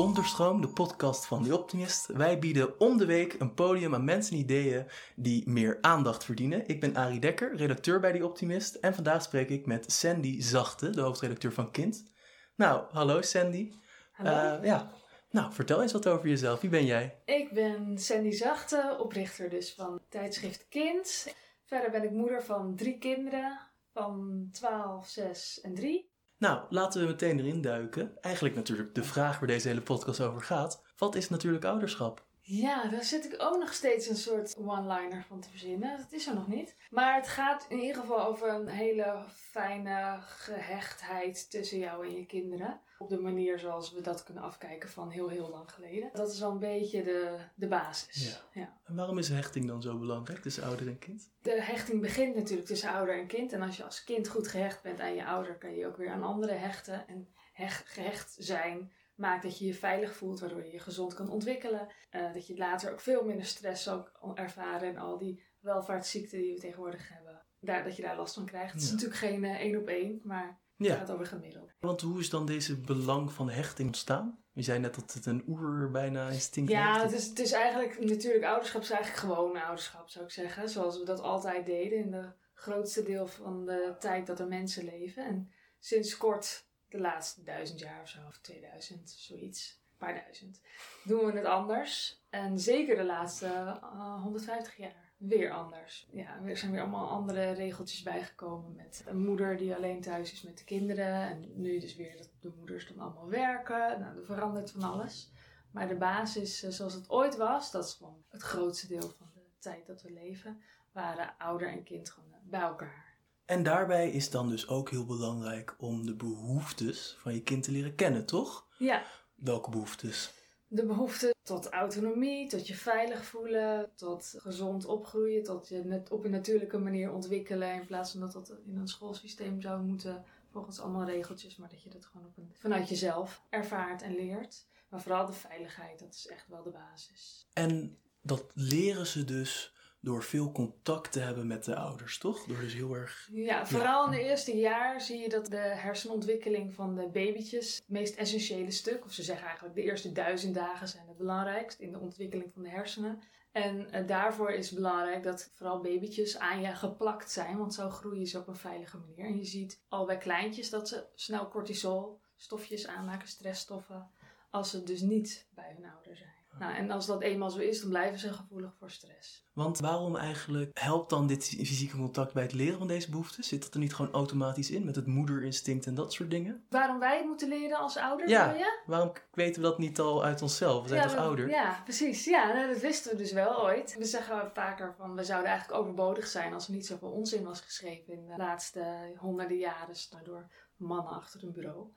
Onderstroom, de podcast van The Optimist. Wij bieden om de week een podium aan mensen en ideeën die meer aandacht verdienen. Ik ben Arie Dekker, redacteur bij The Optimist. En vandaag spreek ik met Sandy Zachte, de hoofdredacteur van Kind. Nou, hallo Sandy. Hallo. Uh, ja, nou, vertel eens wat over jezelf. Wie ben jij? Ik ben Sandy Zachte, oprichter dus van tijdschrift Kind. Verder ben ik moeder van drie kinderen van 12, 6 en 3. Nou, laten we meteen erin duiken. Eigenlijk natuurlijk de vraag waar deze hele podcast over gaat. Wat is natuurlijk ouderschap? Ja, daar zit ik ook nog steeds een soort one-liner van te verzinnen. Dat is er nog niet. Maar het gaat in ieder geval over een hele fijne gehechtheid tussen jou en je kinderen. Op de manier zoals we dat kunnen afkijken van heel, heel lang geleden. Dat is wel een beetje de, de basis. Ja. ja. En waarom is hechting dan zo belangrijk tussen ouder en kind? De hechting begint natuurlijk tussen ouder en kind. En als je als kind goed gehecht bent aan je ouder, kan je ook weer aan anderen hechten. En hecht, gehecht zijn maakt dat je je veilig voelt, waardoor je je gezond kan ontwikkelen. Uh, dat je later ook veel minder stress zal ervaren en al die welvaartsziekten die we tegenwoordig hebben. Daar, dat je daar last van krijgt. Het is natuurlijk geen uh, één op één, maar ja. gaat over gemiddeld. Want hoe is dan deze belang van hechting ontstaan? Je zei net dat het een oer bijna instinct Ja, het is, het is eigenlijk natuurlijk ouderschap is eigenlijk gewoon ouderschap zou ik zeggen. Zoals we dat altijd deden in de grootste deel van de tijd dat er mensen leven. En sinds kort de laatste duizend jaar of zo, of 2000, zoiets, een paar duizend, doen we het anders. En zeker de laatste uh, 150 jaar weer anders. Ja, er zijn weer allemaal andere regeltjes bijgekomen met een moeder die alleen thuis is met de kinderen. En nu dus weer dat de moeders dan allemaal werken. Nou, er verandert van alles. Maar de basis zoals het ooit was, dat is gewoon het grootste deel van de tijd dat we leven, waren ouder en kind gewoon bij elkaar. En daarbij is dan dus ook heel belangrijk om de behoeftes van je kind te leren kennen, toch? Ja. Welke behoeftes? De behoefte tot autonomie, tot je veilig voelen, tot gezond opgroeien, tot je net op een natuurlijke manier ontwikkelen. In plaats van dat dat in een schoolsysteem zou moeten, volgens allemaal regeltjes, maar dat je dat gewoon op een, vanuit jezelf ervaart en leert. Maar vooral de veiligheid, dat is echt wel de basis. En dat leren ze dus door veel contact te hebben met de ouders, toch? Door dus heel erg... Ja, vooral in de eerste jaar zie je dat de hersenontwikkeling van de babytjes het meest essentiële stuk, of ze zeggen eigenlijk de eerste duizend dagen zijn het belangrijkst in de ontwikkeling van de hersenen. En uh, daarvoor is het belangrijk dat vooral babytjes aan je geplakt zijn, want zo groeien ze op een veilige manier. En je ziet al bij kleintjes dat ze snel cortisol stofjes aanmaken, stressstoffen, als ze dus niet bij hun ouder zijn. Nou, en als dat eenmaal zo is, dan blijven ze gevoelig voor stress. Want waarom eigenlijk helpt dan dit fysieke contact bij het leren van deze behoeften? Zit dat er niet gewoon automatisch in met het moederinstinct en dat soort dingen? Waarom wij het moeten leren als ouder, ja, je? waarom weten we dat niet al uit onszelf? We zijn ja, toch dat, ouder? Ja, precies. Ja, nou, dat wisten we dus wel ooit. We zeggen vaker van, we zouden eigenlijk overbodig zijn als er niet zoveel onzin was geschreven in de laatste honderden jaren door mannen achter een bureau.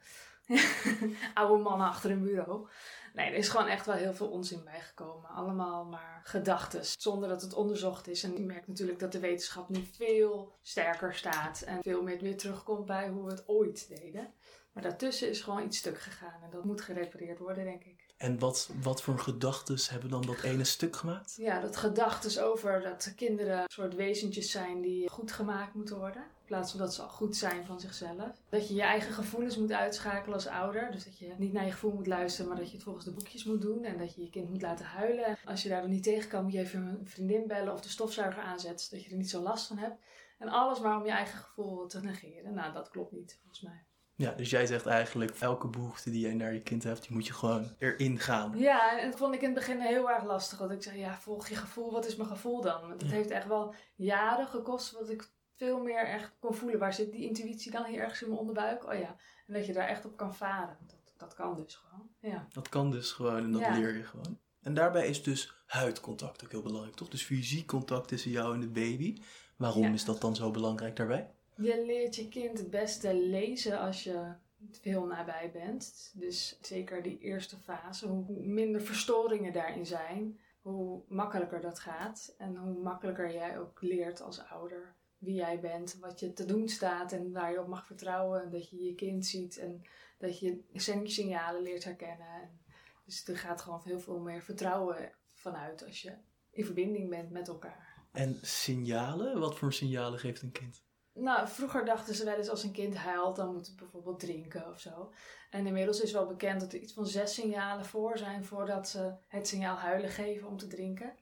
Oude mannen achter een bureau. Nee, er is gewoon echt wel heel veel onzin bijgekomen. Allemaal maar gedachten, zonder dat het onderzocht is. En je merkt natuurlijk dat de wetenschap nu veel sterker staat en veel meer weer terugkomt bij hoe we het ooit deden. Maar daartussen is gewoon iets stuk gegaan en dat moet gerepareerd worden, denk ik. En wat, wat voor gedachten hebben dan dat ene stuk gemaakt? Ja, dat gedachten over dat kinderen een soort wezentjes zijn die goed gemaakt moeten worden. In plaats van dat ze al goed zijn van zichzelf. Dat je je eigen gevoelens moet uitschakelen als ouder. Dus dat je niet naar je gevoel moet luisteren, maar dat je het volgens de boekjes moet doen. En dat je je kind moet laten huilen. Als je daar dan niet tegen kan, moet je even een vriendin bellen of de stofzuiger aanzetten. Zodat je er niet zo last van hebt. En alles maar om je eigen gevoel te negeren. Nou, dat klopt niet volgens mij. Ja, dus jij zegt eigenlijk, elke behoefte die jij naar je kind hebt, die moet je gewoon erin gaan. Ja, en dat vond ik in het begin heel erg lastig. Want ik zei, ja, volg je gevoel, wat is mijn gevoel dan? Want het ja. heeft echt wel jaren gekost, wat ik veel meer echt kon voelen. Waar zit die intuïtie dan hier ergens in mijn onderbuik? Oh ja, en dat je daar echt op kan varen. Dat, dat kan dus gewoon, ja. Dat kan dus gewoon en dat Ja. leer je gewoon. En daarbij is dus huidcontact ook heel belangrijk, toch? Dus fysiek contact tussen jou en de baby. Waarom Ja. is dat dan zo belangrijk daarbij? Je leert je kind het beste lezen als je veel nabij bent. Dus zeker die eerste fase, hoe hoe minder verstoringen daarin zijn, hoe makkelijker dat gaat. En hoe makkelijker jij ook leert als ouder wie jij bent, wat je te doen staat en waar je op mag vertrouwen. En dat je je kind ziet en dat je signalen leert herkennen. En dus er gaat gewoon heel veel meer vertrouwen vanuit als je in verbinding bent met elkaar. En signalen? Wat voor signalen geeft een kind? Nou, vroeger dachten ze wel eens als een kind huilt, dan moet het bijvoorbeeld drinken of zo. En inmiddels is wel bekend dat er iets van zes signalen voor zijn voordat ze het signaal huilen geven om te drinken.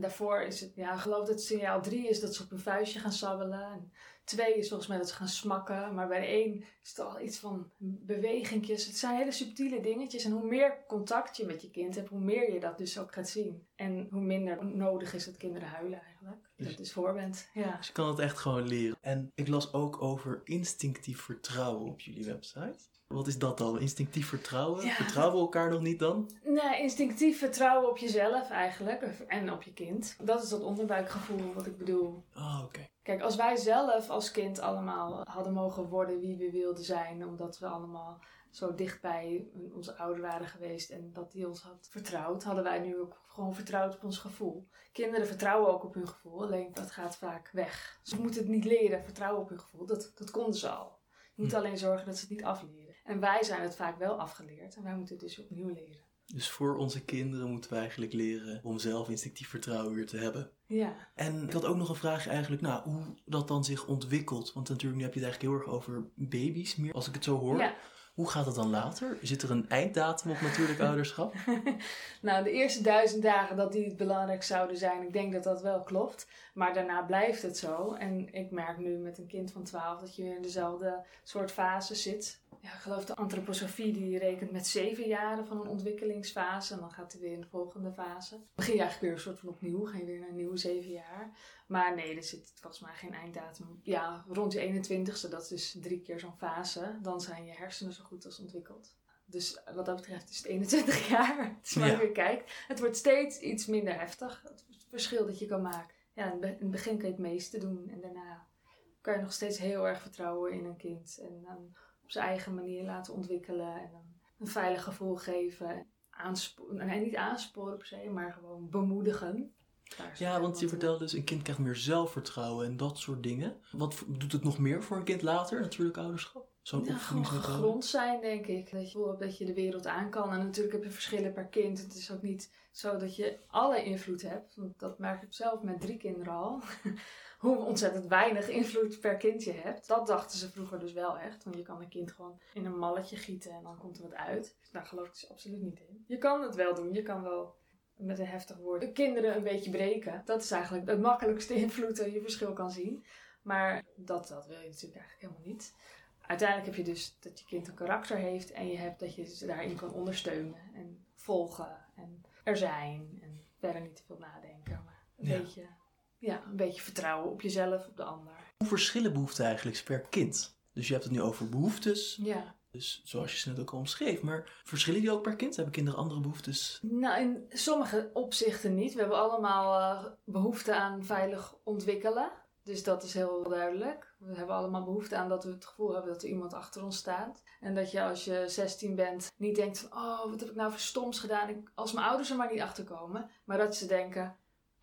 Daarvoor is het, ja, ik geloof dat het signaal drie is dat ze op hun vuistje gaan sabbelen. En twee is volgens mij dat ze gaan smakken. Maar bij de één is het al iets van bewegingjes. Het zijn hele subtiele dingetjes. En hoe meer contact je met je kind hebt, hoe meer je dat dus ook gaat zien. En hoe minder nodig is dat kinderen huilen eigenlijk. Dus- Dat het is voorbent. Ja. Dus je kan het echt gewoon leren. En ik las ook over instinctief vertrouwen op jullie website. Wat is dat dan? Instinctief vertrouwen? Ja. Vertrouwen we elkaar nog niet dan? Nee, instinctief vertrouwen op jezelf eigenlijk. En op je kind. Dat is dat onderbuikgevoel wat ik bedoel. Oh, oké. Kijk, als wij zelf als kind allemaal hadden mogen worden wie we wilden zijn, omdat we allemaal zo dicht bij onze ouder waren geweest en dat die ons had vertrouwd, hadden wij nu ook gewoon vertrouwd op ons gevoel. Kinderen vertrouwen ook op hun gevoel, alleen dat gaat vaak weg. Ze moeten het niet leren, vertrouwen op hun gevoel. Dat, dat konden ze al. Je moet Hm. alleen zorgen dat ze het niet afleren. En wij zijn het vaak wel afgeleerd en wij moeten het dus opnieuw leren. Dus voor onze kinderen moeten we eigenlijk leren om zelf instinctief vertrouwen weer te hebben. Ja. En ik had ook nog een vraag eigenlijk, nou, hoe dat dan zich ontwikkelt. Want natuurlijk, nu heb je het eigenlijk heel erg over baby's meer, als ik het zo hoor. ja. Hoe gaat het dan later? Zit er een einddatum op natuurlijk ouderschap? nou, de eerste duizend dagen dat die het belangrijk zouden zijn, ik denk dat dat wel klopt. Maar daarna blijft het zo. En ik merk nu met een kind van 12 dat je weer in dezelfde soort fase zit. Ja, ik geloof de antroposofie die rekent met zeven jaren van een ontwikkelingsfase. En dan gaat hij weer in de volgende fase. Dan begin je eigenlijk weer een soort van opnieuw. Ga je weer naar een nieuwe zeven jaar. Maar nee, er zit volgens mij geen einddatum. Ja, rond je 21ste, dat is dus drie keer zo'n fase. Dan zijn je hersenen zo goed als ontwikkeld. Dus wat dat betreft is het 21 jaar. Het is maar Ja. weer kijkt. Het wordt steeds iets minder heftig. Het verschil dat je kan maken. Ja, in het be- in het begin kan je het meeste doen. En daarna kan je nog steeds heel erg vertrouwen in een kind. En dan op zijn eigen manier laten ontwikkelen. En een veilig gevoel geven. Aanspo- nee, niet aansporen per se, maar gewoon bemoedigen. Ja, want je vertelde dus, een kind krijgt meer zelfvertrouwen en dat soort dingen. Wat doet het nog meer voor een kind later, natuurlijk ouderschap? Zo'n Ja, gegrond zijn, denk ik. Dat je voelt dat je de wereld aan kan. En natuurlijk heb je verschillen per kind. Het is ook niet zo dat je alle invloed hebt. Want dat merk ik zelf met drie kinderen al. Hoe ontzettend weinig invloed per kind je hebt. Dat dachten ze vroeger dus wel echt. Want je kan een kind gewoon in een malletje gieten en dan komt er wat uit. Daar geloof ik dus absoluut niet in. Je kan het wel doen. Je kan wel met een heftig woord de kinderen een beetje breken. Dat is eigenlijk het makkelijkste invloed dat je verschil kan zien. Maar dat, dat wil je natuurlijk eigenlijk helemaal niet uiteindelijk heb je dus dat je kind een karakter heeft en je hebt dat je ze daarin kan ondersteunen en volgen en er zijn en verder niet te veel nadenken, maar een Ja. beetje, ja, een beetje vertrouwen op jezelf, op de ander. Hoe verschillen behoeften eigenlijk per kind? Dus je hebt het nu over behoeftes, Ja. dus zoals je ze net ook al omschreef. Maar verschillen die ook per kind? Hebben kinderen andere behoeftes? Nou, in sommige opzichten niet. We hebben allemaal eh, behoefte aan veilig ontwikkelen. Dus dat is heel duidelijk. We hebben allemaal behoefte aan dat we het gevoel hebben dat er iemand achter ons staat. En dat je als je 16 bent niet denkt van... Oh, wat heb ik nou voor stoms gedaan? Ik, als mijn ouders er maar niet achter komen. Maar dat ze denken...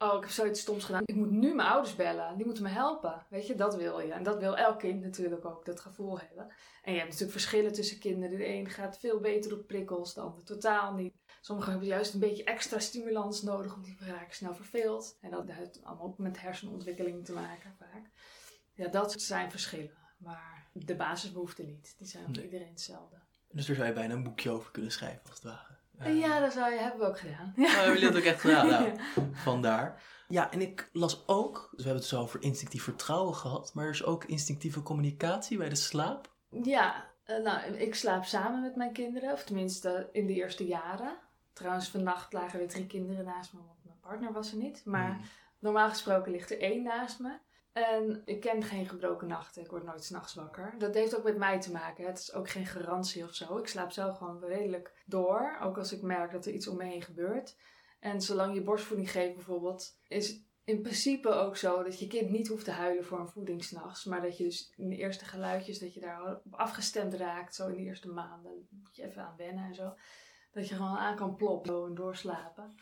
Oh, ik heb zoiets stoms gedaan. Ik moet nu mijn ouders bellen. Die moeten me helpen. Weet je, dat wil je. En dat wil elk kind natuurlijk ook, dat gevoel hebben. En je hebt natuurlijk verschillen tussen kinderen. De een gaat veel beter op prikkels, de ander totaal niet. Sommigen hebben juist een beetje extra stimulans nodig, want die raken snel verveeld. En dat heeft allemaal ook met hersenontwikkeling te maken vaak. Ja, dat zijn verschillen. Maar de basisbehoeften niet. Die zijn voor Nee. iedereen hetzelfde. Dus daar zou je bijna een boekje over kunnen schrijven, als het ware. Ja, dat zou je, hebben we ook gedaan. Oh, hebben jullie dat ook echt gedaan? Nou, Ja. vandaar. Ja, en ik las ook, dus we hebben het zo over instinctief vertrouwen gehad, maar er is ook instinctieve communicatie bij de slaap. Ja, eh, nou, ik slaap samen met mijn kinderen, of tenminste in de eerste jaren. Trouwens, vannacht lagen er drie kinderen naast me, want mijn partner was er niet. Maar Hmm. normaal gesproken ligt er één naast me. En ik ken geen gebroken nachten, ik word nooit s'nachts wakker. Dat heeft ook met mij te maken, het is ook geen garantie of zo. Ik slaap zelf gewoon redelijk door, ook als ik merk dat er iets om me heen gebeurt. En zolang je borstvoeding geeft bijvoorbeeld, is in principe ook zo dat je kind niet hoeft te huilen voor een voeding s'nachts. Maar dat je dus in de eerste geluidjes, dat je daar op afgestemd raakt. Zo in de eerste maanden. moet je even aan wennen en zo. Dat je gewoon aan kan ploppen en doorslapen.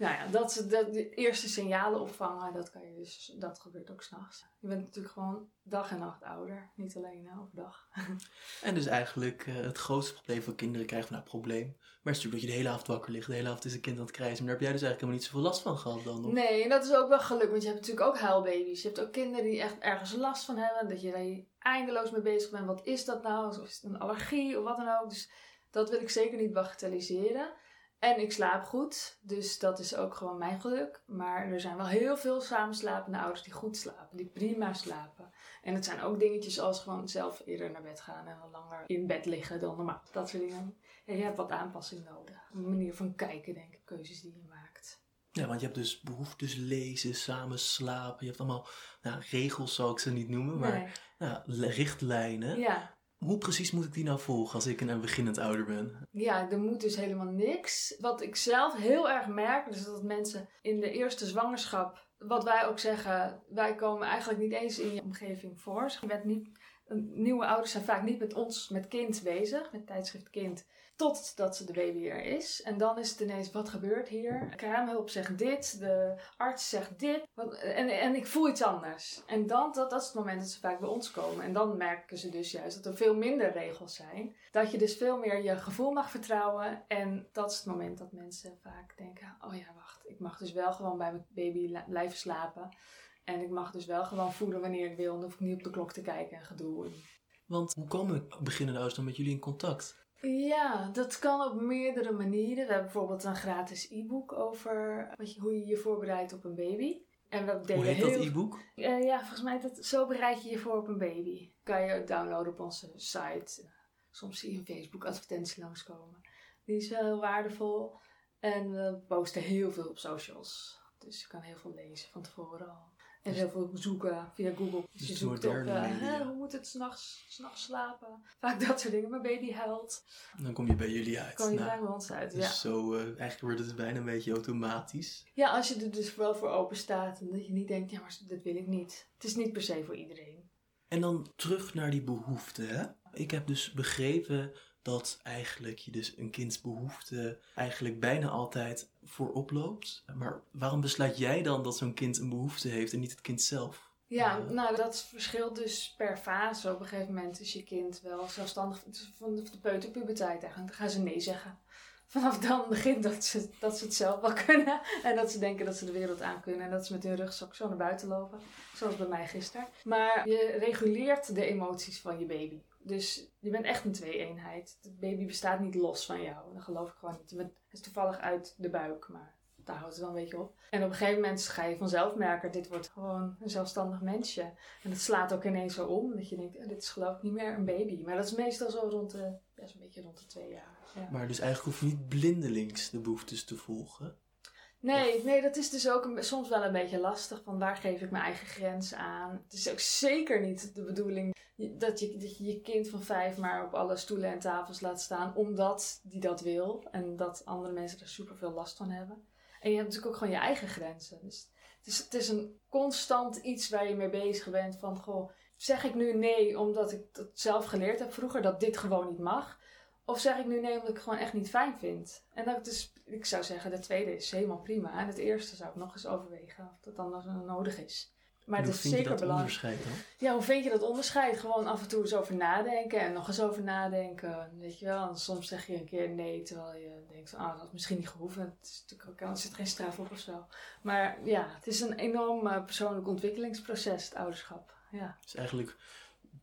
Nou ja, dat, dat, de eerste signalen opvangen, dat, kan je dus, dat gebeurt ook s'nachts. Je bent natuurlijk gewoon dag en nacht ouder, niet alleen overdag. En dus eigenlijk uh, het grootste probleem van kinderen krijgen, nou probleem, maar het is natuurlijk dat je de hele avond wakker ligt, de hele avond is een kind aan het krijgen. Maar daar heb jij dus eigenlijk helemaal niet zoveel last van gehad dan? Of? Nee, en dat is ook wel geluk, want je hebt natuurlijk ook huilbaby's. Je hebt ook kinderen die echt ergens last van hebben, dat je daar eindeloos mee bezig bent. Wat is dat nou? Of is het een allergie of wat dan ook? Dus dat wil ik zeker niet bagatelliseren. En ik slaap goed, dus dat is ook gewoon mijn geluk. Maar er zijn wel heel veel samenslapende ouders die goed slapen, die prima slapen. En het zijn ook dingetjes als gewoon zelf eerder naar bed gaan en wat langer in bed liggen dan normaal. Dat soort dingen. En je hebt wat aanpassing nodig. Een manier van kijken, denk ik, keuzes die je maakt. Ja, want je hebt dus behoeftes lezen, samen slapen. Je hebt allemaal nou, regels, zou ik ze niet noemen, maar Nee. nou, richtlijnen. Ja. Hoe precies moet ik die nou volgen als ik een beginnend ouder ben? Ja, er moet dus helemaal niks. Wat ik zelf heel erg merk, is dat mensen in de eerste zwangerschap, wat wij ook zeggen, wij komen eigenlijk niet eens in je omgeving voor. Je niet, nieuwe ouders zijn vaak niet met ons, met kind bezig, met tijdschrift kind, totdat de baby er is. En dan is het ineens, wat gebeurt hier? Kraamhulp zegt dit, de arts zegt dit, en, en ik voel iets anders. En dan, dat, dat is het moment dat ze vaak bij ons komen. En dan merken ze dus juist dat er veel minder regels zijn. Dat je dus veel meer je gevoel mag vertrouwen. En dat is het moment dat mensen vaak denken: oh ja, wacht, ik mag dus wel gewoon bij mijn baby blijven slapen. En ik mag dus wel gewoon voeden wanneer ik wil. Dan hoef ik niet op de klok te kijken en gedoe. Want hoe komen beginnende ouders dan met jullie in contact? Ja, dat kan op meerdere manieren. We hebben bijvoorbeeld een gratis e-book over je, hoe je je voorbereidt op een baby. En we delen Hoe heet heel dat e-book? Eh, ja, volgens mij is dat zo bereid je je voor op een baby. Kan je ook downloaden op onze site. Soms zie je een Facebook advertentie langskomen. Die is wel heel waardevol. En we posten heel veel op socials. Dus je kan heel veel lezen van tevoren al. En heel veel zoeken via Google. Dus, Dus je zoekt op eh, hoe moet het s'nachts nachts slapen. Vaak dat soort dingen. Mijn baby huilt. Dan kom je bij jullie uit. Kan je Nou, bij ons uit. dus Ja. zo, eh, eigenlijk wordt het bijna een beetje automatisch. ja, als je er dus wel voor open staat. En dat je niet denkt, ja maar dat wil ik niet. Het is niet per se voor iedereen. En dan terug naar die behoeften. Hè? Ik heb dus begrepen dat eigenlijk je dus een kinds behoefte eigenlijk bijna altijd voorop loopt. Maar waarom besluit jij dan dat zo'n kind een behoefte heeft en niet het kind zelf? Ja, Ja. nou dat verschilt dus per fase. Op een gegeven moment is je kind wel zelfstandig van de, de peuterpuberteit eigenlijk. Dan gaan ze nee zeggen. Vanaf dan begint dat ze, dat ze het zelf wel kunnen. En dat ze denken dat ze de wereld aan kunnen. En dat ze met hun rugzak zo naar buiten lopen. Zoals bij mij gisteren. Maar je reguleert de emoties van je baby. Dus je bent echt een twee-eenheid. De baby bestaat niet los van jou. Dat geloof ik gewoon niet. Het is toevallig uit de buik, maar daar houdt het wel een beetje op. En op een gegeven moment ga je vanzelf merken, dit wordt gewoon een zelfstandig mensje. En het slaat ook ineens zo om, dat je denkt, oh, dit is geloof ik niet meer een baby. Maar dat is meestal zo rond de, best een beetje rond de twee jaar. Ja. Maar dus eigenlijk hoef je niet blindelings de behoeftes te volgen. Nee, nee, dat is dus ook een, soms wel een beetje lastig. Van waar geef ik mijn eigen grens aan? Het is ook zeker niet de bedoeling je- dat je, dat je je kind van vijf maar op alle stoelen en tafels laat staan. Omdat die dat wil. En dat andere mensen er super veel last van hebben. En je hebt natuurlijk ook gewoon je eigen grenzen. Dus het is, het is een constant iets waar je mee bezig bent. Van goh, zeg ik nu nee omdat ik dat zelf geleerd heb vroeger dat dit gewoon niet mag? Of zeg ik nu nee omdat ik het gewoon echt niet fijn vind? En dat is, ik zou zeggen, de tweede is helemaal prima. En het eerste zou ik nog eens overwegen of dat dan nog nodig is. Maar En het is vind je zeker dat belangrijk. onderscheid dan? Ja, hoe vind je dat onderscheid? Gewoon af en toe eens over nadenken en nog eens over nadenken. Weet je wel, en soms zeg je een keer nee, terwijl je denkt, ah, dat had misschien niet gehoeven. Het is natuurlijk ook, er zit geen straf op of zo. Maar ja, het is een enorm eh, persoonlijk ontwikkelingsproces, het ouderschap. Ja. Dus eigenlijk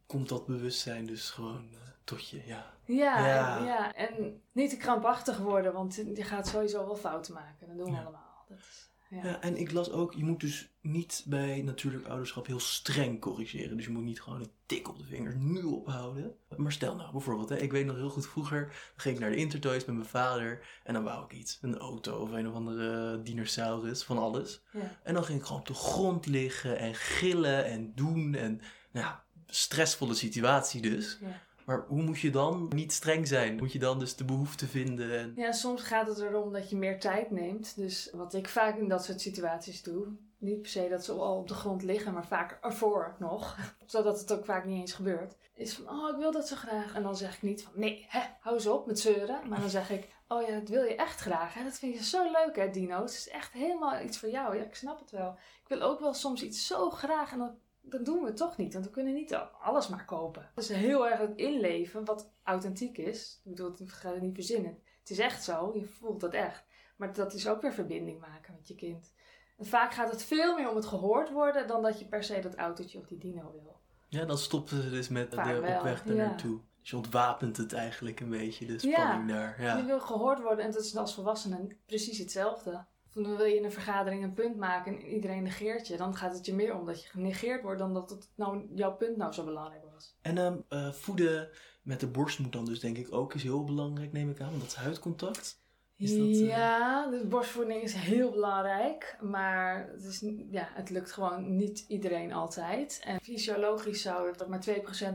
komt dat bewustzijn dus gewoon eh, tot je, ja. Ja, Ja. ja. en niet te krampachtig worden, want je gaat sowieso wel fouten maken. Dat doen we Ja. allemaal. Dat is, ja. Ja, en ik las ook, je moet dus niet bij natuurlijk ouderschap heel streng corrigeren. Dus je moet niet gewoon een tik op de vinger nu ophouden. Maar stel nou bijvoorbeeld, hè, ik weet nog heel goed vroeger, ging ik naar de Intertoys met mijn vader en dan wou ik iets. Een auto of een of andere dinosaurus, van alles. En dan ging ik gewoon op de grond liggen en gillen en doen en, nou ja, stressvolle situatie dus. Ja. Maar hoe moet je dan niet streng zijn? Moet je dan dus de behoefte vinden? En... Ja, soms gaat het erom dat je meer tijd neemt. Dus wat ik vaak in dat soort situaties doe, niet per se dat ze al op de grond liggen, maar vaak ervoor nog, zodat het ook vaak niet eens gebeurt, is van, oh, ik wil dat zo graag. En dan zeg ik niet van, nee, hè, hou eens op met zeuren. Maar dan zeg ik, oh ja, dat wil je echt graag. Dat vind je zo leuk, hè, dino's. Het is echt helemaal iets voor jou. Ja, ik snap het wel. Ik wil ook wel soms iets zo graag en dan, dan doen we toch niet. Want we kunnen niet alles maar kopen. Het is heel erg het inleven wat authentiek is. Ik bedoel, ik ga het niet verzinnen. Het is echt zo, je voelt dat echt. Maar dat is ook weer verbinding maken met je kind. En vaak gaat het veel meer om het gehoord worden dan dat je per se dat autootje of die dino wil. Ja, dan stoppen ze dus met vaak de wel, opweg er naartoe. Dus je ontwapent het eigenlijk een beetje, de spanning daar. Ja, je wil gehoord worden en dat is als volwassene precies hetzelfde. Dan wil je in een vergadering een punt maken en iedereen negeert je. Dan gaat het je meer om dat je genegeerd wordt dan dat het nou, jouw punt nou zo belangrijk was. En um, uh, voeden met de borst moet dan dus denk ik ook is heel belangrijk, neem ik aan. Want dat is huidcontact. Is dat, uh... Ja, de borstvoeding is heel belangrijk. Maar het, is, ja, het lukt gewoon niet iedereen altijd. En fysiologisch zou het maar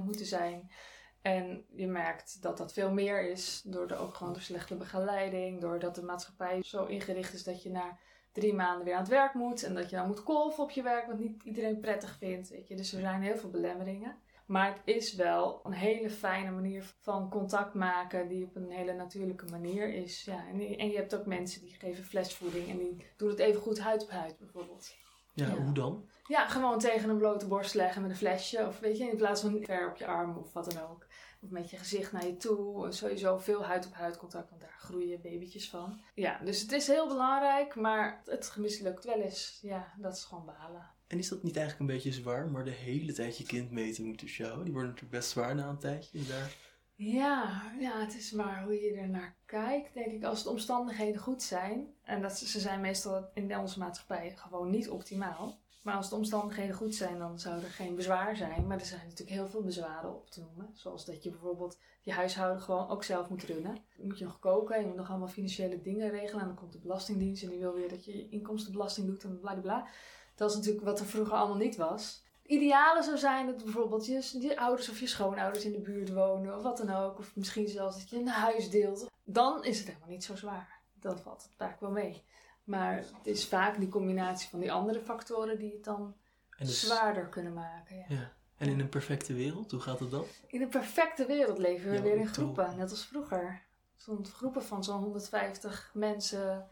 2% moeten zijn. En je merkt dat dat veel meer is. Door de, ook gewoon de slechte begeleiding. Doordat de maatschappij zo ingericht is dat je na drie maanden weer aan het werk moet. En dat je dan moet kolven op je werk. Wat niet iedereen prettig vindt. Weet je. Dus er zijn heel veel belemmeringen. Maar het is wel een hele fijne manier van contact maken, die op een hele natuurlijke manier is. Ja, en, en je hebt ook mensen die geven flesvoeding en die doen het even goed huid op huid bijvoorbeeld. Ja, hoe dan? Ja, gewoon tegen een blote borst leggen met een flesje. Of weet je, in plaats van ver op je arm of wat dan ook. Of met je gezicht naar je toe. Sowieso veel huid op huid contact, want daar groeien babytjes van. Ja, dus het is heel belangrijk, maar het mislukt wel eens. Ja, dat is gewoon balen. En is dat niet eigenlijk een beetje zwaar, maar de hele tijd je kind mee te moeten showen? Die worden natuurlijk best zwaar na een tijdje. Daar... Ja, ja, het is maar hoe je er naar kijkt, denk ik. Als de omstandigheden goed zijn, en dat, ze zijn meestal in onze maatschappij gewoon niet optimaal. Maar als de omstandigheden goed zijn, dan zou er geen bezwaar zijn. Maar er zijn natuurlijk heel veel bezwaren op te noemen. Zoals dat je bijvoorbeeld je huishouden gewoon ook zelf moet runnen. Dan moet je nog koken, je moet nog allemaal financiële dingen regelen. En dan komt de Belastingdienst en die wil weer dat je inkomstenbelasting doet en bla bla. Dat is natuurlijk wat er vroeger allemaal niet was. Ideale zou zijn dat bijvoorbeeld je, je ouders of je schoonouders in de buurt wonen of wat dan ook. Of misschien zelfs dat je een huis deelt. Dan is het helemaal niet zo zwaar. Dan valt het vaak wel mee. Maar het is vaak die combinatie van die andere factoren die het dan dus, zwaarder kunnen maken. Ja. ja. En in een perfecte wereld, hoe gaat het dan? In een perfecte wereld leven we weer in groepen, net als vroeger. Zo'n groepen van zo'n 150 mensen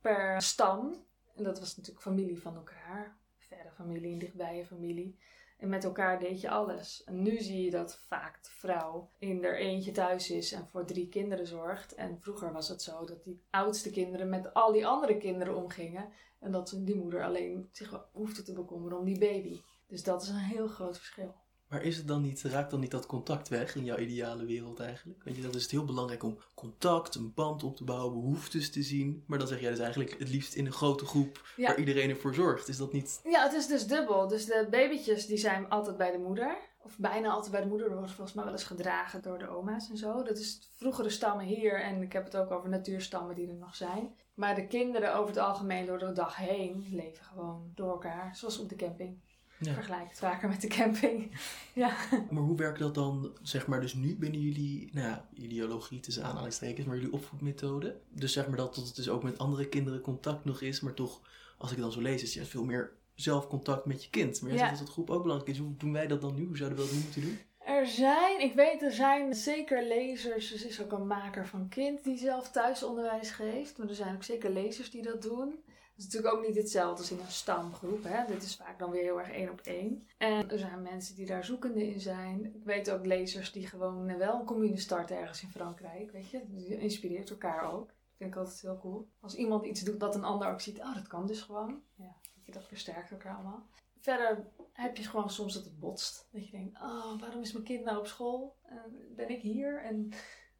per stam. En dat was natuurlijk familie van elkaar. Verre familie en dichtbije familie. En met elkaar deed je alles. En nu zie je dat vaak de vrouw in er eentje thuis is en voor drie kinderen zorgt. En vroeger was het zo dat die oudste kinderen met al die andere kinderen omgingen. En dat die moeder alleen zich hoefde te bekommeren om die baby. Dus dat is een heel groot verschil. Maar is het dan niet, raakt dan niet dat contact weg in jouw ideale wereld eigenlijk? Want je, dan is het heel belangrijk om contact, een band op te bouwen, behoeftes te zien. Maar dan zeg jij dus eigenlijk het liefst in een grote groep waar iedereen ervoor zorgt. Is dat niet... Ja, het is dus dubbel. Dus de babytjes die zijn altijd bij de moeder. Of bijna altijd bij de moeder. worden volgens mij wel eens gedragen door de oma's en zo. Dat is vroegere stammen hier. En ik heb het ook over natuurstammen die er nog zijn. Maar de kinderen over het algemeen door de dag heen leven gewoon door elkaar. Zoals op de camping. Ja. Vergelijk het vaker met de camping. ja. Maar hoe werkt dat dan, zeg maar, dus nu binnen jullie, nou ja, ideologie tussen aanhalingstekens, maar jullie opvoedmethode? Dus zeg maar dat, dat het dus ook met andere kinderen contact nog is, maar toch, als ik het dan zo lees, is je veel meer zelfcontact met je kind. Maar jij ja. zegt dat dat groep ook belangrijk is. Hoe doen wij dat dan nu? Hoe zouden we dat nu moeten doen? Er zijn, ik weet, er zijn zeker lezers. Er is ook een maker van kind die zelf thuisonderwijs geeft. Maar er zijn ook zeker lezers die dat doen is natuurlijk ook niet hetzelfde als in een stamgroep. Hè? Dit is vaak dan weer heel erg één op één. En er zijn mensen die daar zoekende in zijn. Ik weet ook lezers die gewoon wel een commune starten ergens in Frankrijk. Weet je, die inspireert elkaar ook. Dat vind ik altijd heel cool. Als iemand iets doet dat een ander ook ziet, oh dat kan dus gewoon. Ja, dat versterkt elkaar allemaal. Verder heb je gewoon soms dat het botst. Dat je denkt, oh waarom is mijn kind nou op school? En ben ik hier? En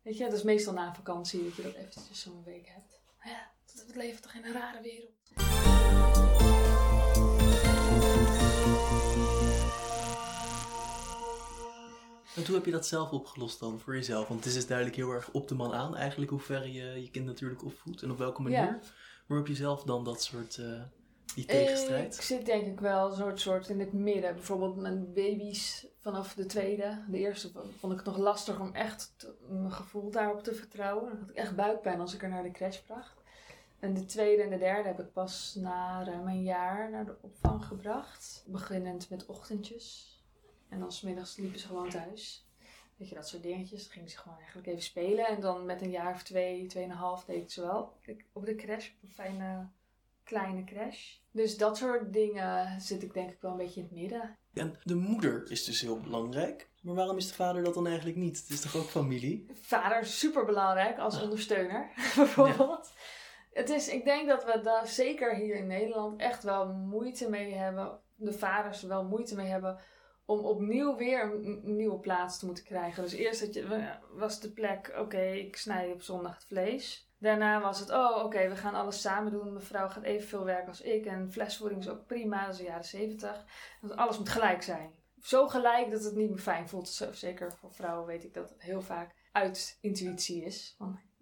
weet je, dat is meestal na vakantie dat je dat eventjes zo'n week hebt. Ja, het leven toch in een rare wereld. En hoe heb je dat zelf opgelost dan voor jezelf? Want het is dus duidelijk heel erg op de man aan eigenlijk hoe ver je je kind natuurlijk opvoedt en op welke manier. Maar hoe heb je zelf dan dat soort uh, die tegenstrijd? Ik zit denk ik wel een soort, soort in het midden. Bijvoorbeeld mijn baby's vanaf de tweede. De eerste vond ik het nog lastig om echt mijn gevoel daarop te vertrouwen. Dan had ik echt buikpijn als ik er naar de crash bracht. En de tweede en de derde heb ik pas na ruim een jaar naar de opvang gebracht. Beginnend met ochtendjes. En dan smiddags liepen ze gewoon thuis. Weet je, dat soort dingetjes. Dan gingen ze gewoon eigenlijk even spelen. En dan met een jaar of twee, tweeënhalf deed ik ze wel op de crash. Op een fijne kleine crash. Dus dat soort dingen zit ik denk ik wel een beetje in het midden. En de moeder is dus heel belangrijk. Maar waarom is de vader dat dan eigenlijk niet? Het is toch ook familie? Vader is super belangrijk als ah. ondersteuner, bijvoorbeeld. Het is, ik denk dat we daar zeker hier in Nederland echt wel moeite mee hebben. De vaders er wel moeite mee hebben om opnieuw weer een, nieuwe plaats te moeten krijgen. Dus eerst je, was de plek, oké, ik snij op zondag het vlees. Daarna was het, oh oké, we gaan alles samen doen. Mevrouw gaat evenveel werken als ik. En flesvoeding is ook prima, dat is de jaren zeventig. Alles moet gelijk zijn. Zo gelijk dat het niet meer fijn voelt. Zeker voor vrouwen weet ik dat het heel vaak uit intuïtie is.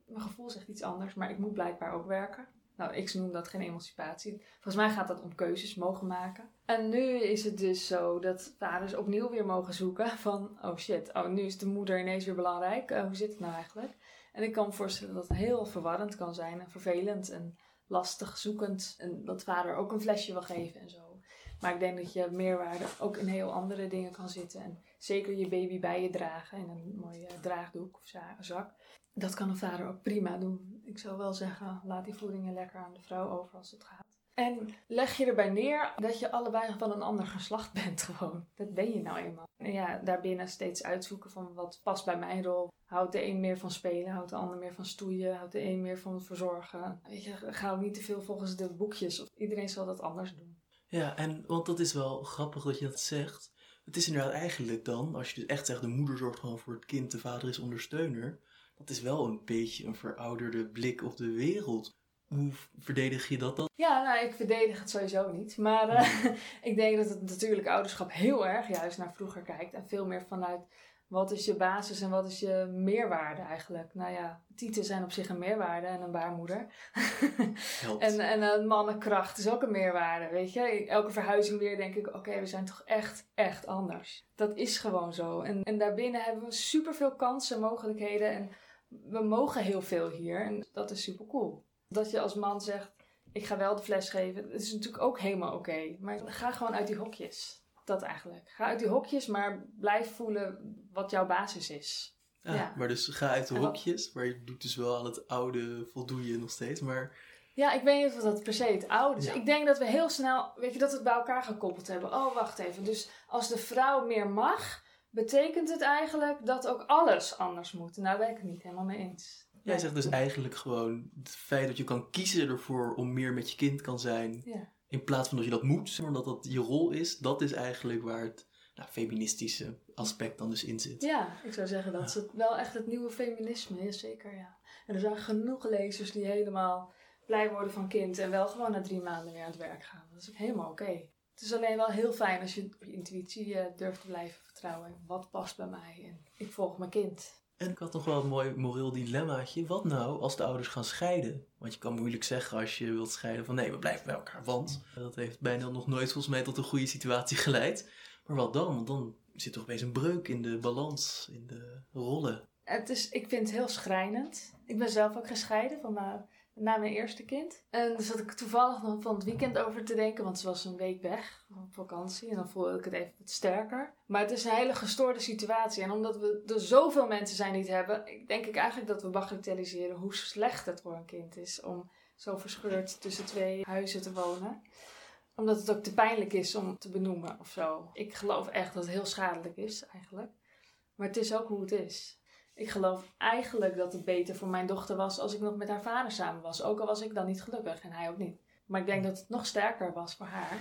Mijn gevoel zegt iets anders, maar ik moet blijkbaar ook werken. Nou, ik noem dat geen emancipatie. Volgens mij gaat dat om keuzes mogen maken. En nu is het dus zo dat vaders opnieuw weer mogen zoeken van... Oh shit, oh, nu is de moeder ineens weer belangrijk. Uh, hoe zit het nou eigenlijk? En ik kan me voorstellen dat het heel verwarrend kan zijn en vervelend en lastig zoekend. En dat vader ook een flesje wil geven en zo. Maar ik denk dat je meerwaarde ook in heel andere dingen kan zitten. En zeker je baby bij je dragen in een mooie draagdoek of zak. Dat kan een vader ook prima doen. Ik zou wel zeggen, laat die voedingen lekker aan de vrouw over als het gaat. En leg je erbij neer dat je allebei van een ander geslacht bent gewoon. Dat ben je nou eenmaal. En ja, daarbinnen steeds uitzoeken van wat past bij mijn rol. Houdt de een meer van spelen, houdt de ander meer van stoeien, houdt de een meer van verzorgen. Weet je, ga ook niet te veel volgens de boekjes. Iedereen zal dat anders doen. Ja, en want dat is wel grappig dat je dat zegt. Het is inderdaad eigenlijk dan, als je dus echt zegt de moeder zorgt gewoon voor het kind, de vader is ondersteuner. Dat is wel een beetje een verouderde blik op de wereld. Hoe verdedig je dat dan? Ja, nou, ik verdedig het sowieso niet. Maar uh, ik denk dat het natuurlijk ouderschap heel erg juist naar vroeger kijkt. En veel meer vanuit wat is je basis en wat is je meerwaarde eigenlijk? Nou ja, tieten zijn op zich een meerwaarde en een baarmoeder. en, en een mannenkracht is ook een meerwaarde, weet je. Elke verhuizing weer denk ik, oké, we zijn toch echt, echt anders. Dat is gewoon zo. En, en daarbinnen hebben we superveel kansen, mogelijkheden en we mogen heel veel hier. En dat is super cool. Dat je als man zegt, ik ga wel de fles geven, dat is natuurlijk ook helemaal oké. Maar ga gewoon uit die hokjes. Dat eigenlijk. Ga uit die hokjes, maar blijf voelen wat jouw basis is. Ah, ja. Maar dus ga uit de hokjes, maar je doet dus wel aan het oude voldoe je nog steeds, maar... Ja, ik weet niet of dat per se het oude is. Ik denk dat we heel snel, weet je, dat we het bij elkaar gekoppeld hebben. Oh, wacht even. Dus als de vrouw meer mag, betekent het eigenlijk dat ook alles anders moet. Nou, daar ben ik het niet helemaal mee eens. Jij zegt dus eigenlijk gewoon het feit dat je kan kiezen ervoor om meer met je kind kan zijn. Ja. In plaats van dat je dat moet, maar dat dat je rol is. Dat is eigenlijk waar het nou, feministische aspect dan dus in zit. Ja, ik zou zeggen dat het wel echt het nieuwe feminisme is, zeker ja. En er zijn genoeg lezers die helemaal blij worden van kind en wel gewoon na drie maanden weer aan het werk gaan. Dat is ook helemaal oké. Het is alleen wel heel fijn als je op je intuïtie uh, durft te blijven vertrouwen. Wat past bij mij en ik volg mijn kind. En ik had nog wel een mooi moreel dilemmaatje. Wat nou als de ouders gaan scheiden? Want je kan moeilijk zeggen als je wilt scheiden van nee, we blijven bij elkaar. Want dat heeft bijna nog nooit volgens mij tot een goede situatie geleid. Maar wat dan? Want dan zit er opeens een breuk in de balans, in de rollen. Het is, ik vind het heel schrijnend. Ik ben zelf ook gescheiden van mijn na mijn eerste kind. En daar zat ik toevallig nog van het weekend over te denken, want ze was een week weg op vakantie en dan voelde ik het even wat sterker. Maar het is een hele gestoorde situatie en omdat we er zoveel mensen zijn die het hebben, denk ik eigenlijk dat we bagatelliseren hoe slecht het voor een kind is om zo verscheurd tussen twee huizen te wonen omdat het ook te pijnlijk is om te benoemen of zo. Ik geloof echt dat het heel schadelijk is, eigenlijk. Maar het is ook hoe het is. Ik geloof eigenlijk dat het beter voor mijn dochter was als ik nog met haar vader samen was. Ook al was ik dan niet gelukkig en hij ook niet. Maar ik denk dat het nog sterker was voor haar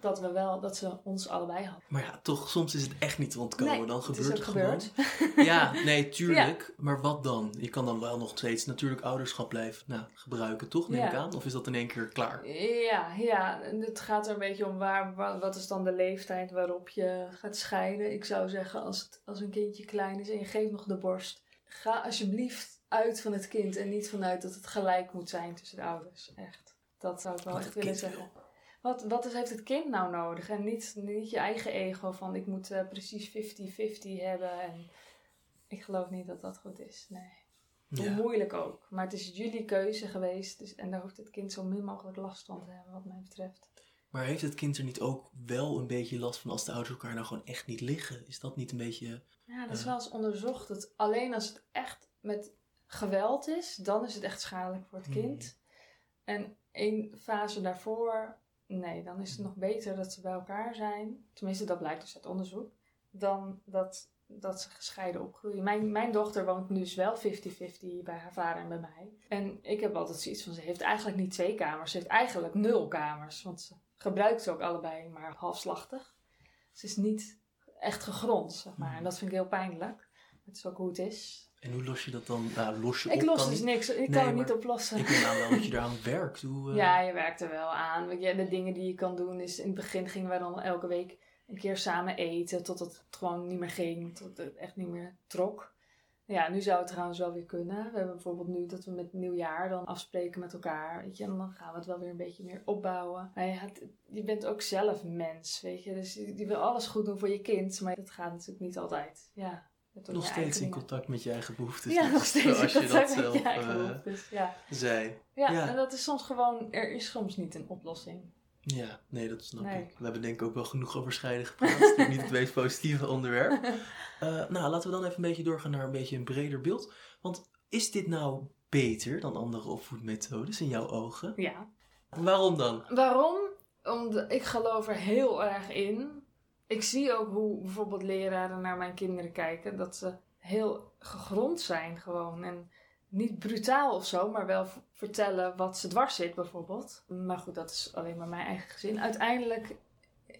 dat we wel, dat ze ons allebei hadden. Maar ja, toch, soms is het echt niet te ontkomen. dan gebeurt het, het gebeurd. Ja, nee, tuurlijk. Maar wat dan? Je kan dan wel nog steeds natuurlijk ouderschap blijven nou, gebruiken, toch? Neem ik aan. Of is dat in één keer klaar? Ja, ja. Het gaat er een beetje om waar, wat is dan de leeftijd waarop je gaat scheiden. Ik zou zeggen, als, het, als een kindje klein is en je geeft nog de borst, ga alsjeblieft uit van het kind en niet vanuit dat het gelijk moet zijn tussen de ouders. Echt. Dat zou ik wel echt willen zeggen. Wat, wat is, heeft het kind nou nodig? En niet, niet je eigen ego van ik moet eh, precies 50-50 hebben. En ik geloof niet dat dat goed is. Nee. Hoe Ja. moeilijk ook. Maar het is jullie keuze geweest. Dus, en daar hoeft het kind zo min mogelijk last van te hebben, wat mij betreft. Maar heeft het kind er niet ook wel een beetje last van als de ouders elkaar nou gewoon echt niet liggen? Is dat niet een beetje... Ja, dat is Ja. wel eens onderzocht. Dat alleen als het echt met geweld is, dan is het echt schadelijk voor het Hmm. kind. En één fase daarvoor, nee, dan is het nog beter dat ze bij elkaar zijn. Tenminste, dat blijkt dus uit onderzoek. Dan dat, dat ze gescheiden opgroeien. Mijn, mijn dochter woont nu dus wel 50-50 bij haar vader en bij mij. En ik heb altijd zoiets van, ze heeft eigenlijk niet twee kamers. Ze heeft eigenlijk nul kamers. Want ze gebruikt ze ook allebei maar halfslachtig. Ze is niet echt gegrond, zeg maar. En dat vind ik heel pijnlijk. Het is ook hoe het is. En hoe los je dat dan? Nou, los je Ik op los dus niet. niks. Ik Nee, kan het niet oplossen. Ik neem aan wel dat je eraan werkt. Hoe, eh, Ja, je werkt er wel aan. Weet je, de dingen die je kan doen is... In het begin gingen wij dan elke week een keer samen eten. Tot het gewoon niet meer ging. Tot het echt niet meer trok. Ja, nu zou het trouwens wel weer kunnen. We hebben bijvoorbeeld nu dat we met nieuwjaar dan afspreken met elkaar. Weet je, en dan gaan we het wel weer een beetje meer opbouwen. Maar het- je bent ook zelf mens, weet je. Dus je, je wil alles goed doen voor je kind. Maar dat gaat natuurlijk niet altijd. Ja, je Nog steeds in contact met je eigen behoeftes. Ja, dus nog steeds. Zoals je dat met zelf je eigen eh, behoeftes, ja. zei. Ja, Ja. en dat is soms gewoon, er is soms niet een oplossing. Ja, nee, dat snap Nee. ik. We hebben denk ik ook wel genoeg over scheiden gepraat. Het is niet het meest positieve onderwerp. Eh, nou, laten we dan even een beetje doorgaan naar een beetje een breder beeld. Want is dit nou beter dan andere opvoedmethodes in jouw ogen? Ja. Waarom dan? Waarom? Omdat ik geloof er heel erg in. Ik zie ook hoe bijvoorbeeld leraren naar mijn kinderen kijken. Dat ze heel gegrond zijn gewoon. En niet brutaal of zo, maar wel vertellen wat ze dwars zit bijvoorbeeld. Maar goed, dat is alleen maar mijn eigen gezin. Uiteindelijk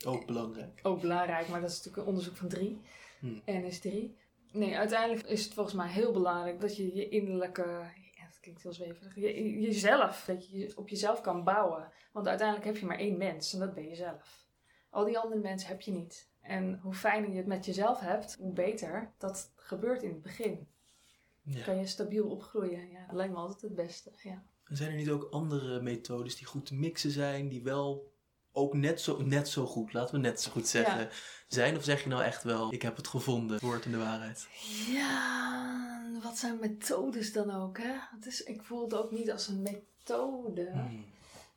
Ook belangrijk. ook belangrijk, maar dat is natuurlijk een onderzoek van drie. Hmm. NS3. Nee, uiteindelijk is het volgens mij heel belangrijk dat je je innerlijke, ja, dat klinkt heel zweverig, je, jezelf, dat je je op jezelf kan bouwen. Want uiteindelijk heb je maar één mens en dat ben je zelf. Al die andere mensen heb je niet. En hoe fijner je het met jezelf hebt, hoe beter. Dat gebeurt in het begin. Ja. Kan je stabiel opgroeien. Ja, dat lijkt me altijd het beste. Ja. En Zijn er niet ook andere methodes die goed te mixen zijn, die wel ook net zo, net zo goed, laten we net zo goed zeggen, zijn? Of zeg je nou echt wel, ik heb het gevonden, het woord in de waarheid? ja, wat zijn methodes dan ook? Hè? Het is, ik voel het ook niet als een methode. Hmm.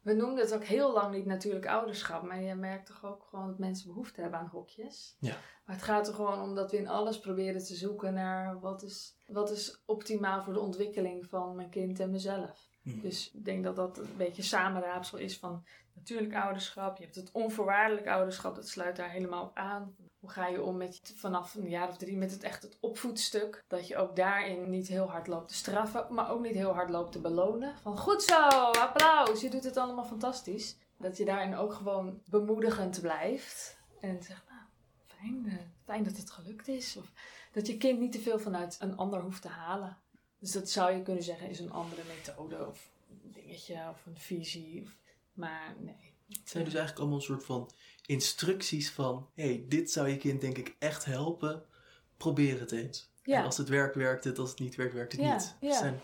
We noemden het ook heel lang niet natuurlijk ouderschap, maar je merkt toch ook gewoon dat mensen behoefte hebben aan hokjes. Ja. Maar het gaat er gewoon om dat we in alles proberen te zoeken naar wat is, wat is optimaal voor de ontwikkeling van mijn kind en mezelf. Hmm. Dus ik denk dat dat een beetje samenraapsel is van natuurlijk ouderschap. Je hebt het onvoorwaardelijk ouderschap, dat sluit daar helemaal op aan. Hoe ga je om met vanaf een jaar of drie met het echt het opvoedstuk? Dat je ook daarin niet heel hard loopt te straffen, maar ook niet heel hard loopt te belonen. Van goed zo, applaus, je doet het allemaal fantastisch. Dat je daarin ook gewoon bemoedigend blijft. En zegt, nou, fijn, eh, dat het gelukt is. Of dat je kind niet te veel vanuit een ander hoeft te halen. Dus dat zou je kunnen zeggen is een andere methode of een dingetje of een visie. Maar nee. Het zijn dus eigenlijk allemaal een soort van instructies van, hé, hey, dit zou je kind denk ik echt helpen, probeer het eens. Ja. En als het werkt, werkt het, als het niet werkt, werkt het Ja, niet. ja. Het zijn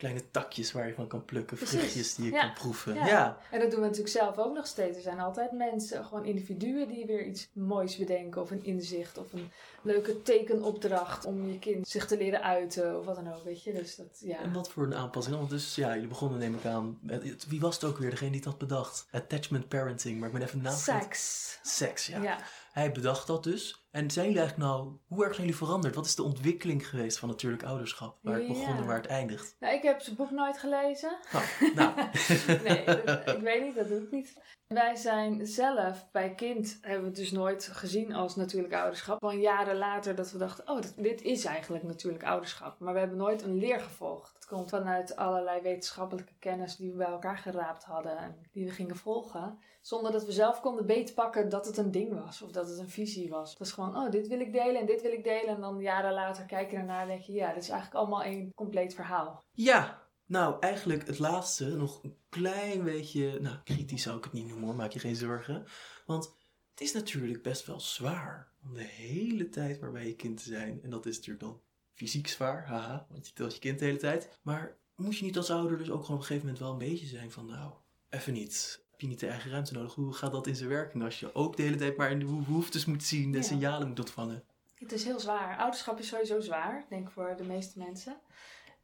kleine takjes waar je van kan plukken, Precies. vruchtjes die je Ja. kan proeven. Ja. Ja. En dat doen we natuurlijk zelf ook nog steeds. Er zijn altijd mensen, gewoon individuen die weer iets moois bedenken. Of een inzicht of een leuke tekenopdracht om je kind zich te leren uiten of wat dan ook, weet je. Dus dat, ja. En wat voor een aanpassing? Want dus ja, jullie begonnen neem ik aan. met- Wie was het ook weer, degene die dat bedacht? Attachment parenting, maar ik ben even naam. Seks. Seks, ja. Ja. Hij bedacht dat dus. En zijn jullie eigenlijk nou, hoe erg zijn jullie veranderd? Wat is de ontwikkeling geweest van natuurlijk ouderschap? Waar het begon en waar het eindigt? Nou, ik heb zijn boek nooit gelezen. Nou, nou. nee, dat- ik weet niet, dat doe ik niet. Wij zijn zelf bij kind, hebben we het dus nooit gezien als natuurlijk ouderschap. Gewoon jaren later dat we dachten, oh, dit, dit is eigenlijk natuurlijk ouderschap. Maar we hebben nooit een leer gevolgd. Het komt vanuit allerlei wetenschappelijke kennis die we bij elkaar geraapt hadden en die we gingen volgen. Zonder dat we zelf konden beetpakken dat het een ding was of dat het een visie was. Het was gewoon, oh, dit wil ik delen en dit wil ik delen. En dan jaren later kijk je ernaar en denk je, ja, dit is eigenlijk allemaal één compleet verhaal. Ja, nou eigenlijk het laatste nog een klein beetje, nou kritisch zou ik het niet noemen hoor, maak je geen zorgen. Want het is natuurlijk best wel zwaar om de hele tijd maar bij je kind te zijn. En dat is natuurlijk dan fysiek zwaar, haha, want je telt je kind de hele tijd. Maar moet je niet als ouder dus ook gewoon op een gegeven moment wel een beetje zijn van nou, even niet. Heb je niet de eigen ruimte nodig? Hoe gaat dat in zijn werking als je ook de hele tijd maar in de behoeftes moet zien en Ja. signalen moet ontvangen? Het is heel zwaar. Ouderschap is sowieso zwaar, denk ik voor de meeste mensen.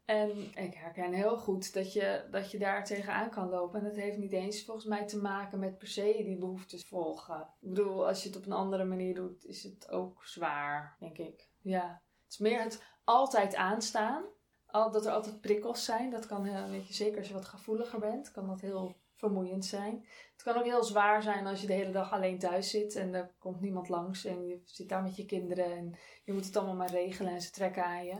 En ik herken heel goed dat je, dat je daar tegenaan kan lopen. En dat heeft niet eens volgens mij te maken met per se die behoeftes volgen. Ik bedoel, als je het op een andere manier doet, is het ook zwaar, denk ik. Ja, het is meer het altijd aanstaan. Al, dat er altijd prikkels zijn. Dat kan, heel- weet je, zeker als je wat gevoeliger bent, kan dat heel vermoeiend zijn. Het kan ook heel zwaar zijn als je de hele dag alleen thuis zit en er komt niemand langs en je zit daar met je kinderen en je moet het allemaal maar regelen en ze trekken aan je.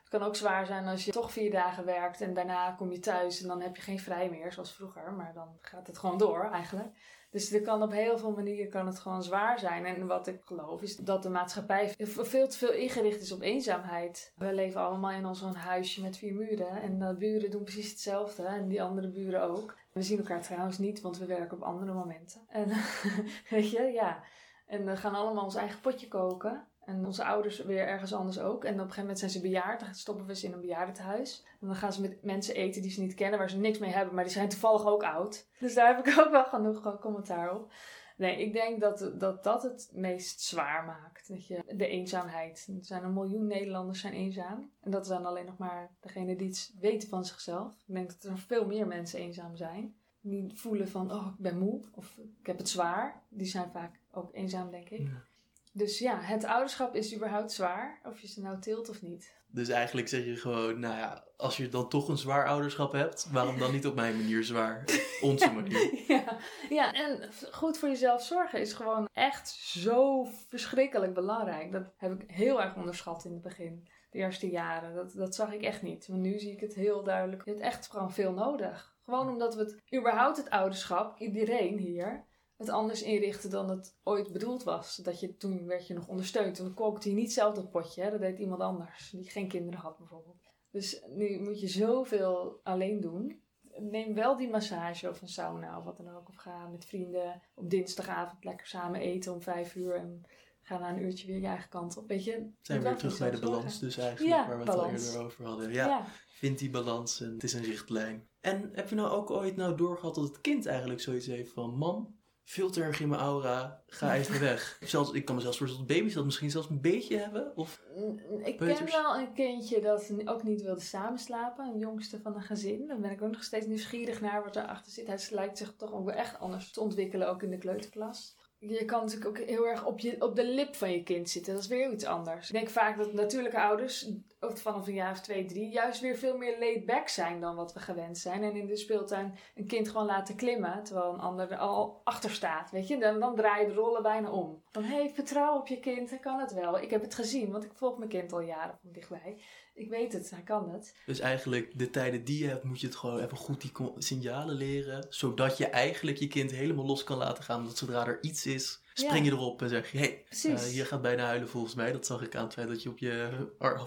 Het kan ook zwaar zijn als je toch vier dagen werkt en daarna kom je thuis en dan heb je geen vrij meer zoals vroeger, maar dan gaat het gewoon door eigenlijk. Dus er kan op heel veel manieren kan het gewoon zwaar zijn. En wat ik geloof is dat de maatschappij veel te veel ingericht is op eenzaamheid. We leven allemaal in zo'n huisje met vier muren. En de buren doen precies hetzelfde. En die andere buren ook. We zien elkaar trouwens niet, want we werken op andere momenten. En weet je, ja. En we gaan allemaal ons eigen potje koken. En onze ouders weer ergens anders ook. En op een gegeven moment zijn ze bejaard. Dan stoppen we ze in een bejaardentehuis. En dan gaan ze met mensen eten die ze niet kennen, waar ze niks mee hebben. Maar die zijn toevallig ook oud. Dus daar heb ik ook wel genoeg gewoon commentaar op. Nee, ik denk dat, dat dat het meest zwaar maakt. Dat je, de eenzaamheid. Er zijn een miljoen Nederlanders zijn eenzaam. En dat zijn alleen nog maar degenen die het weten van zichzelf. Ik denk dat er veel meer mensen eenzaam zijn. Die voelen van, oh, ik ben moe. Of ik heb het zwaar. Die zijn vaak ook eenzaam, denk ik. Dus ja, het ouderschap is überhaupt zwaar. Of je ze nou tilt of niet. Dus eigenlijk zeg je gewoon, nou ja, als je dan toch een zwaar ouderschap hebt, waarom dan niet op mijn manier zwaar? Onze manier. Ja, ja, en goed voor jezelf zorgen is gewoon echt zo verschrikkelijk belangrijk. Dat heb ik heel erg onderschat in het begin. De eerste jaren. Dat, dat zag ik echt niet. Maar nu zie ik het heel duidelijk. Je hebt echt gewoon veel nodig. Gewoon omdat we het, überhaupt het ouderschap, iedereen hier, het anders inrichten dan het ooit bedoeld was. Dat je, toen werd je nog ondersteund. Toen kookte je niet zelf dat potje. Hè? Dat deed iemand anders. Die geen kinderen had bijvoorbeeld. Dus nu moet je zoveel alleen doen. Neem wel die massage of een sauna of wat dan ook. Of ga met vrienden op dinsdagavond lekker samen eten om vijf uur. En ga na een uurtje weer je eigen kant op. Weet je, Zijn we weer terug bij de balans dus eigenlijk, Ja, waar we het al eerder over hadden. Ja, Ja. vind die balans en het is een richtlijn. En heb je nou ook ooit nou doorgehad dat het kind eigenlijk zoiets heeft van... Mam, erg in mijn aura, ga even weg. Zelfs, ik kan me zelfs voorstellen dat baby's dat misschien zelfs een beetje hebben. Of, Ik ken wel een kindje dat ook niet wilde samenslapen. Een jongste van een gezin. Daar ben ik ook nog steeds nieuwsgierig naar wat erachter zit. Hij lijkt zich toch ook wel echt anders te ontwikkelen, ook in de kleuterklas. Je kan natuurlijk ook heel erg op, je, op de lip van je kind zitten. Dat is weer iets anders. Ik denk vaak dat natuurlijke ouders, ook vanaf een jaar of twee, drie, juist weer veel meer laid back zijn dan wat we gewend zijn. En in de speeltuin een kind gewoon laten klimmen, terwijl een ander er al achter staat. Weet je, dan, dan draai je de rollen bijna om. Van hé, hey, vertrouw op je kind, hij kan het wel. Ik heb het gezien, want ik volg mijn kind al jaren van dichtbij. Ik weet het, hij kan het. dus eigenlijk de tijden die je hebt, moet je het gewoon even goed die signalen leren. Zodat je eigenlijk je kind helemaal los kan laten gaan. Dat zodra er iets is, spring je erop en zeg je... Hey, Precies. eh, je gaat bijna huilen volgens mij. Dat zag ik aan het feit dat je op je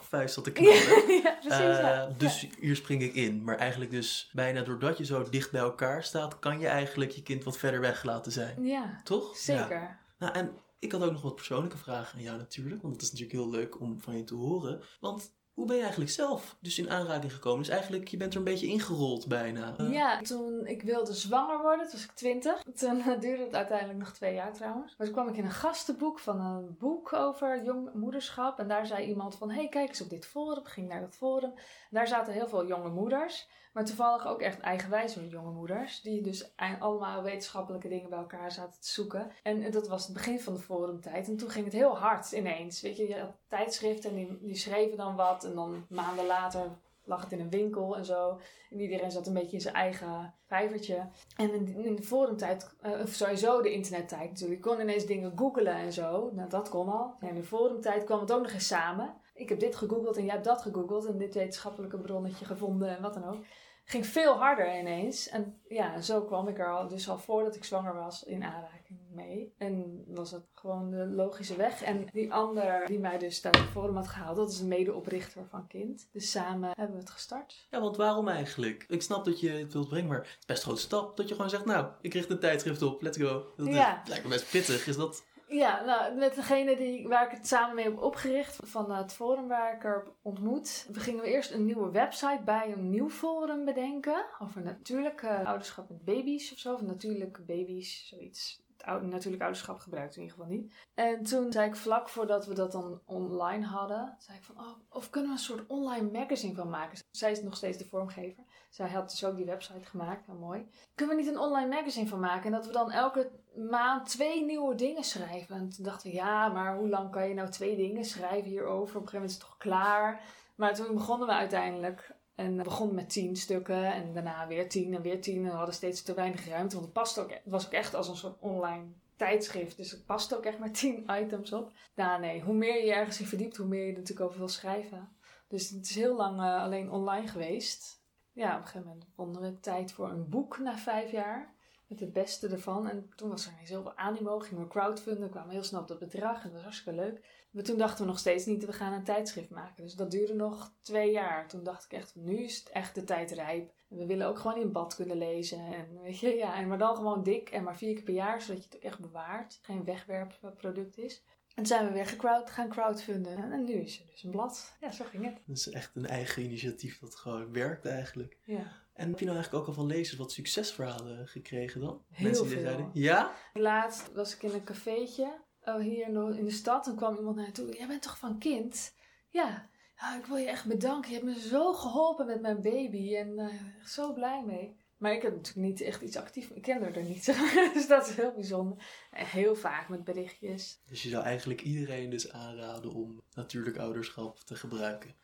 vuist zat te knallen. ja, precies. ja. Eh, dus hier spring ik in. Maar eigenlijk dus bijna doordat je zo dicht bij elkaar staat, kan je eigenlijk je kind wat verder weg laten zijn. ja, Toch? zeker. Ja. Nou, en ik had ook nog wat persoonlijke vragen aan jou natuurlijk. Want het is natuurlijk heel leuk om van je te horen. Want hoe ben je eigenlijk zelf dus in aanraking gekomen? Dus eigenlijk, je bent er een beetje ingerold bijna. Eh, Ja, toen ik wilde zwanger worden, toen was ik twintig. Toen eh, duurde het uiteindelijk nog twee jaar trouwens. Maar toen kwam ik in een gastenboek van een boek over jong moederschap. En daar zei iemand van, hey, kijk eens op dit forum. Ik ging naar dat forum. Daar zaten heel veel jonge moeders. Maar toevallig ook echt eigenwijze jonge moeders. Die dus allemaal wetenschappelijke dingen bij elkaar zaten te zoeken. En dat was het begin van de forumtijd. En toen ging het heel hard ineens. Weet je, je had tijdschriften en die, schreven dan wat. En dan maanden later lag het in een winkel en zo. En iedereen zat een beetje in zijn eigen vijvertje. En in, de forumtijd, eh, of sowieso de internettijd natuurlijk. Je kon ineens dingen googlen en zo. Nou, dat kon al. Ja, in de forumtijd kwam het ook nog eens samen. Ik heb dit gegoogeld en jij hebt dat gegoogeld. En dit wetenschappelijke bronnetje gevonden en wat dan ook. Ging veel harder ineens. En ja, zo kwam ik er al, dus al voordat ik zwanger was, in aanraking mee. En was het gewoon de logische weg. En die ander die mij dus het forum had gehaald, dat is een medeoprichter van Kind. Dus samen hebben we het gestart. Ja, want waarom eigenlijk? Ik snap dat je het wilt brengen, maar het is best een grote stap dat je gewoon zegt, nou, ik richt een tijdschrift op, let's go. Dat Ja. lijkt me best pittig. Is dat Ja, nou, met degene die, waar ik het samen mee heb opgericht, van het forum waar ik er heb ontmoet. We gingen we eerst een nieuwe website bij een nieuw forum bedenken. Over natuurlijk ouderschap met baby's of zo. Of natuurlijke baby's, zoiets. Natuurlijk ouderschap gebruikt in ieder geval niet. En toen zei ik vlak voordat we dat dan online hadden, zei ik van, oh, of kunnen we een soort online magazine van maken? Zij is nog steeds de vormgever. Zij had dus ook die website gemaakt, nou mooi. Kunnen we niet een online magazine van maken? En dat we dan elke maand twee nieuwe dingen schrijven. En toen dachten we, ja, maar hoe lang kan je nou twee dingen schrijven hierover? Op een gegeven moment is het toch klaar? Maar toen begonnen we uiteindelijk. En we begonnen met tien stukken en daarna weer tien en weer tien. En we hadden steeds te weinig ruimte, want het, past ook, het was ook echt als een soort online tijdschrift. Dus het past ook echt maar tien items op. Nou nee, hoe meer je ergens in verdiept, hoe meer je er natuurlijk over wil schrijven. Dus het is heel lang uh, alleen online geweest ja, op een gegeven moment vonden we tijd voor een boek na vijf jaar. Met het beste ervan. En toen was er ineens heel veel animo. Gingen we crowdfunden. kwamen heel snel op dat bedrag. En dat was hartstikke leuk. Maar toen dachten we nog steeds niet, we gaan een tijdschrift maken. Dus dat duurde nog twee jaar. Toen dacht ik echt, nu is het echt de tijd rijp. En we willen ook gewoon in bad kunnen lezen. En weet je, ja. En maar dan gewoon dik en maar vier keer per jaar. Zodat je het echt bewaart. Geen wegwerpproduct is. En zijn we weer gecrowd, gaan crowdfunden. En nu is er dus een blad. Ja, zo ging het. Dat is echt een eigen initiatief dat gewoon werkt eigenlijk. Ja. En heb je nou eigenlijk ook al van lezers wat succesverhalen gekregen dan? Heel Mensen die veel. zeiden, ja? Laatst was ik in een cafeetje oh, hier in de, in de stad. En kwam iemand naar toe. Jij bent toch van kind? Ja. Ja, ik wil je echt bedanken. Je hebt me zo geholpen met mijn baby. En uh, echt zo blij mee. Maar ik heb natuurlijk niet echt iets actief. Ik ken er niet. dus dat is heel bijzonder. En heel vaak met berichtjes. Dus je zou eigenlijk iedereen dus aanraden om natuurlijk ouderschap te gebruiken.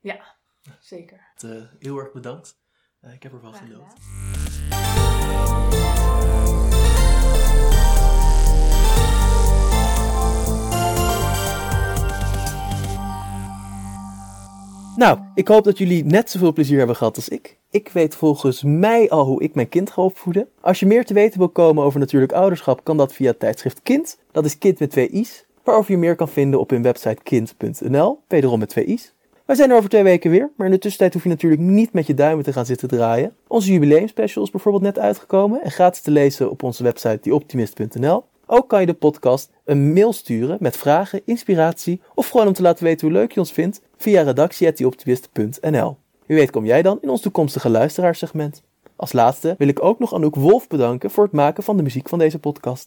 Ja, zeker. Uh, heel erg bedankt. Uh, ik heb ervan Graag genoten. Nou, ik hoop dat jullie net zoveel plezier hebben gehad als ik. Ik weet volgens mij al hoe ik mijn kind ga opvoeden. Als je meer te weten wil komen over natuurlijk ouderschap, kan dat via het tijdschrift Kind. Dat is Kind met twee i's. Waarover je meer kan vinden op hun website kind.nl. Wederom met twee i's. Wij zijn er over twee weken weer, maar in de tussentijd hoef je natuurlijk niet met je duimen te gaan zitten draaien. Onze jubileumspecial is bijvoorbeeld net uitgekomen en gratis te lezen op onze website dieoptimist.nl. Ook kan je de podcast een mail sturen met vragen, inspiratie of gewoon om te laten weten hoe leuk je ons vindt via redactie.dieoptimist.nl. Wie weet kom jij dan in ons toekomstige luisteraarsegment. Als laatste wil ik ook nog Anouk Wolf bedanken voor het maken van de muziek van deze podcast.